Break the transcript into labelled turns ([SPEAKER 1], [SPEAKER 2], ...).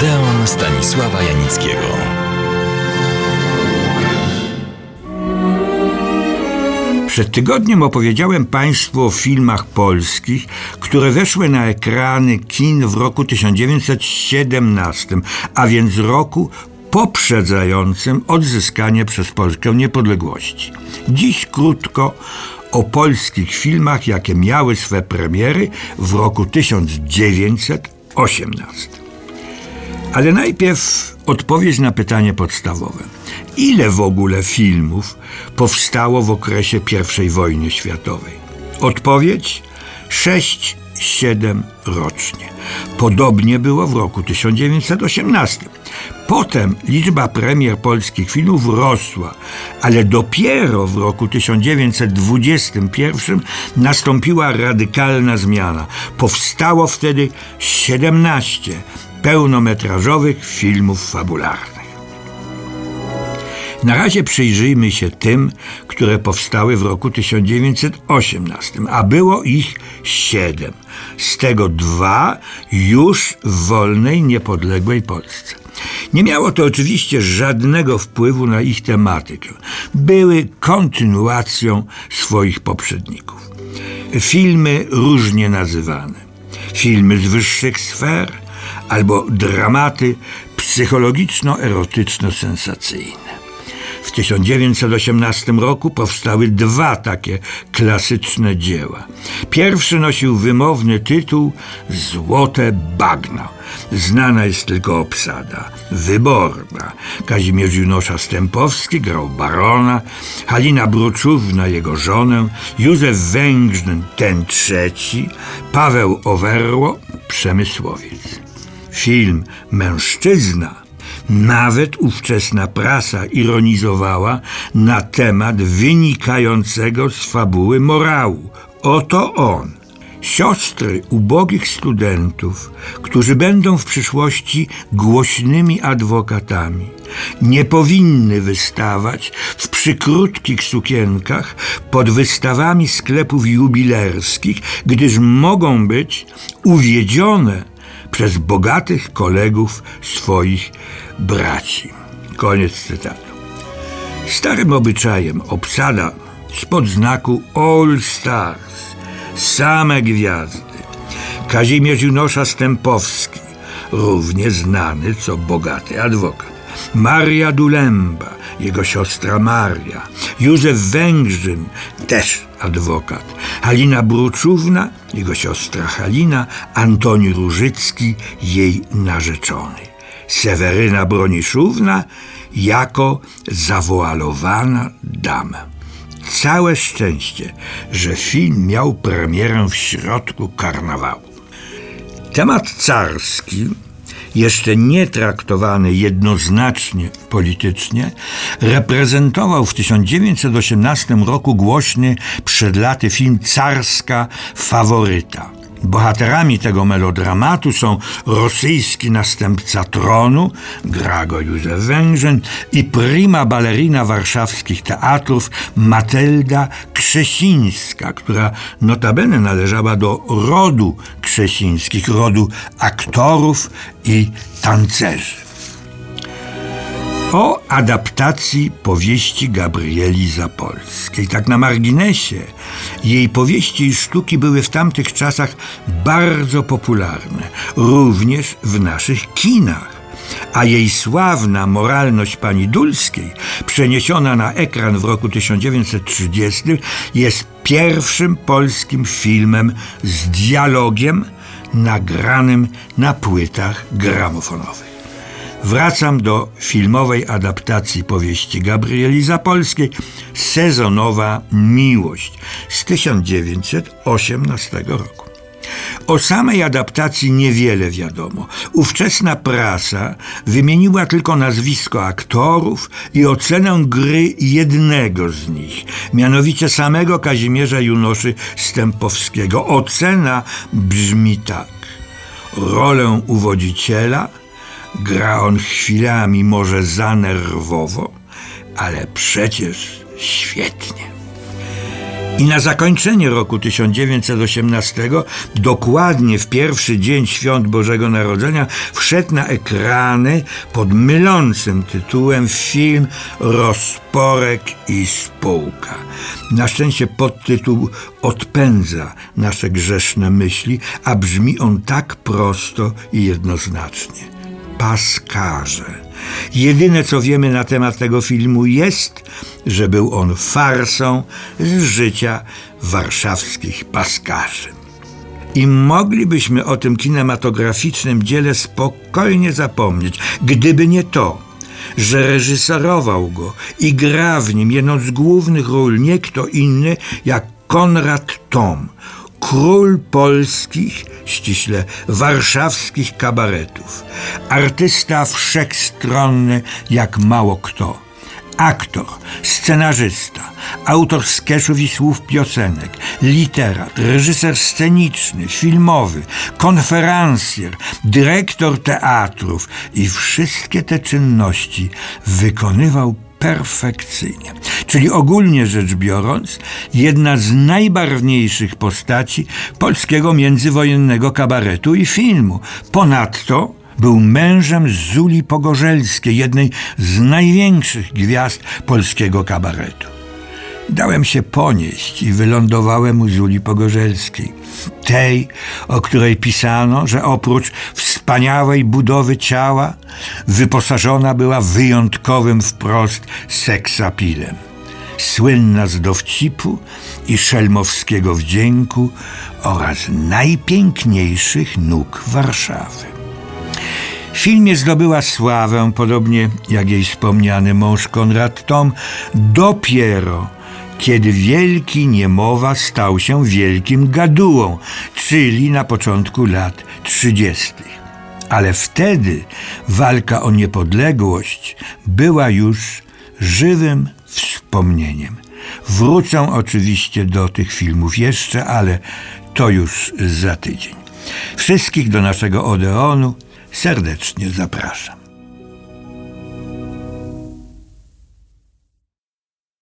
[SPEAKER 1] Odeon Stanisława Janickiego.
[SPEAKER 2] Przed tygodniem opowiedziałem Państwu o filmach polskich, które weszły na ekrany kin w roku 1917, a więc roku poprzedzającym odzyskanie przez Polskę niepodległości. Dziś krótko o polskich filmach, jakie miały swe premiery w roku 1918. Ale najpierw odpowiedź na pytanie podstawowe. Ile w ogóle filmów powstało w okresie I wojny światowej? Odpowiedź 6-7 rocznie. Podobnie było w roku 1918. Potem liczba premier polskich filmów rosła, ale dopiero w roku 1921 nastąpiła radykalna zmiana. Powstało wtedy 17 pełnometrażowych filmów fabularnych. Na razie przyjrzyjmy się tym, które powstały w roku 1918, a było ich siedem. Z tego dwa już w wolnej, niepodległej Polsce. Nie miało to oczywiście żadnego wpływu na ich tematykę. Były kontynuacją swoich poprzedników. Filmy różnie nazywane. Filmy z wyższych sfer albo dramaty psychologiczno-erotyczno-sensacyjne. W 1918 roku powstały dwa takie klasyczne dzieła. Pierwszy nosił wymowny tytuł Złote bagno. Znana jest tylko obsada. Wyborna. Kazimierz Junosza Stępowski grał barona, Halina Bruczówna jego żonę, Józef Węgrzyn ten trzeci, Paweł Owerło przemysłowiec. Film Mężczyzna nawet ówczesna prasa ironizowała na temat wynikającego z fabuły morału. Oto on. Siostry ubogich studentów, którzy będą w przyszłości głośnymi adwokatami, nie powinny wystawać w przykrótkich sukienkach pod wystawami sklepów jubilerskich, gdyż mogą być uwiedzione przez bogatych kolegów swoich braci. Koniec cytatu. Starym obyczajem obsada spod znaku All Stars, same gwiazdy. Kazimierz Junosza Stępowski, równie znany co bogaty adwokat. Maria Dulemba, jego siostra Maria, Józef Węgrzyn, też adwokat, Halina Bruczówna, jego siostra Halina, Antoni Różycki, jej narzeczony. Seweryna Broniszówna jako zawoalowana dama. Całe szczęście, że film miał premierę w środku karnawału. Temat carski, jeszcze nie traktowany jednoznacznie politycznie, reprezentował w 1918 roku głośny przed laty film Carska Faworyta. Bohaterami tego melodramatu są rosyjski następca tronu, Grago Józef Węgrzyn i prima balerina warszawskich teatrów Matylda Krzesińska, która notabene należała do rodu Krzesińskich, rodu aktorów i tancerzy o adaptacji powieści Gabrieli Zapolskiej. Tak na marginesie, jej powieści i sztuki były w tamtych czasach bardzo popularne, również w naszych kinach a jej sławna moralność pani Dulskiej, przeniesiona na ekran w roku 1930, jest pierwszym polskim filmem z dialogiem nagranym na płytach gramofonowych. Wracam do filmowej adaptacji powieści Gabrieli Zapolskiej Sezonowa Miłość z 1918 roku. O samej adaptacji niewiele wiadomo. Ówczesna prasa wymieniła tylko nazwisko aktorów i ocenę gry jednego z nich, mianowicie samego Kazimierza Junoszy Stępowskiego. Ocena brzmi tak. Rolę uwodziciela – Gra on chwilami może zanerwowo, ale przecież świetnie. I na zakończenie roku 1918, dokładnie w pierwszy dzień świąt Bożego Narodzenia, wszedł na ekrany pod mylącym tytułem film Rozporek i spółka. Na szczęście podtytuł odpędza nasze grzeszne myśli, a brzmi on tak prosto i jednoznacznie. Paskarze. Jedyne co wiemy na temat tego filmu jest, że był on farsą z życia warszawskich paskarzy. I moglibyśmy o tym kinematograficznym dziele spokojnie zapomnieć, gdyby nie to, że reżyserował go i gra w nim jedną z głównych ról nie kto inny jak Konrad Tom, król polskich, ściśle warszawskich kabaretów, artysta wszechstronny jak mało kto, aktor, scenarzysta, autor sketchów i słów piosenek, literat, reżyser sceniczny, filmowy, konferencjer, dyrektor teatrów i wszystkie te czynności wykonywał perfekcyjnie. Czyli ogólnie rzecz biorąc, jedna z najbarwniejszych postaci polskiego międzywojennego kabaretu i filmu. Ponadto był mężem Zuli Pogorzelskiej, jednej z największych gwiazd polskiego kabaretu. Dałem się ponieść i wylądowałem u Zuli Pogorzelskiej. Tej, o której pisano, że oprócz wspaniałej budowy ciała, wyposażona była wyjątkowym wprost seksapilem. Słynna z dowcipu i szelmowskiego wdzięku oraz najpiękniejszych nóg Warszawy. W filmie zdobyła sławę, podobnie jak jej wspomniany mąż Konrad Tom, dopiero kiedy wielki niemowa stał się wielkim gadułą, czyli na początku lat 30. Ale wtedy walka o niepodległość była już żywym wspomnieniem. Wrócę oczywiście do tych filmów jeszcze, ale to już za tydzień. Wszystkich do naszego Odeonu serdecznie zapraszam.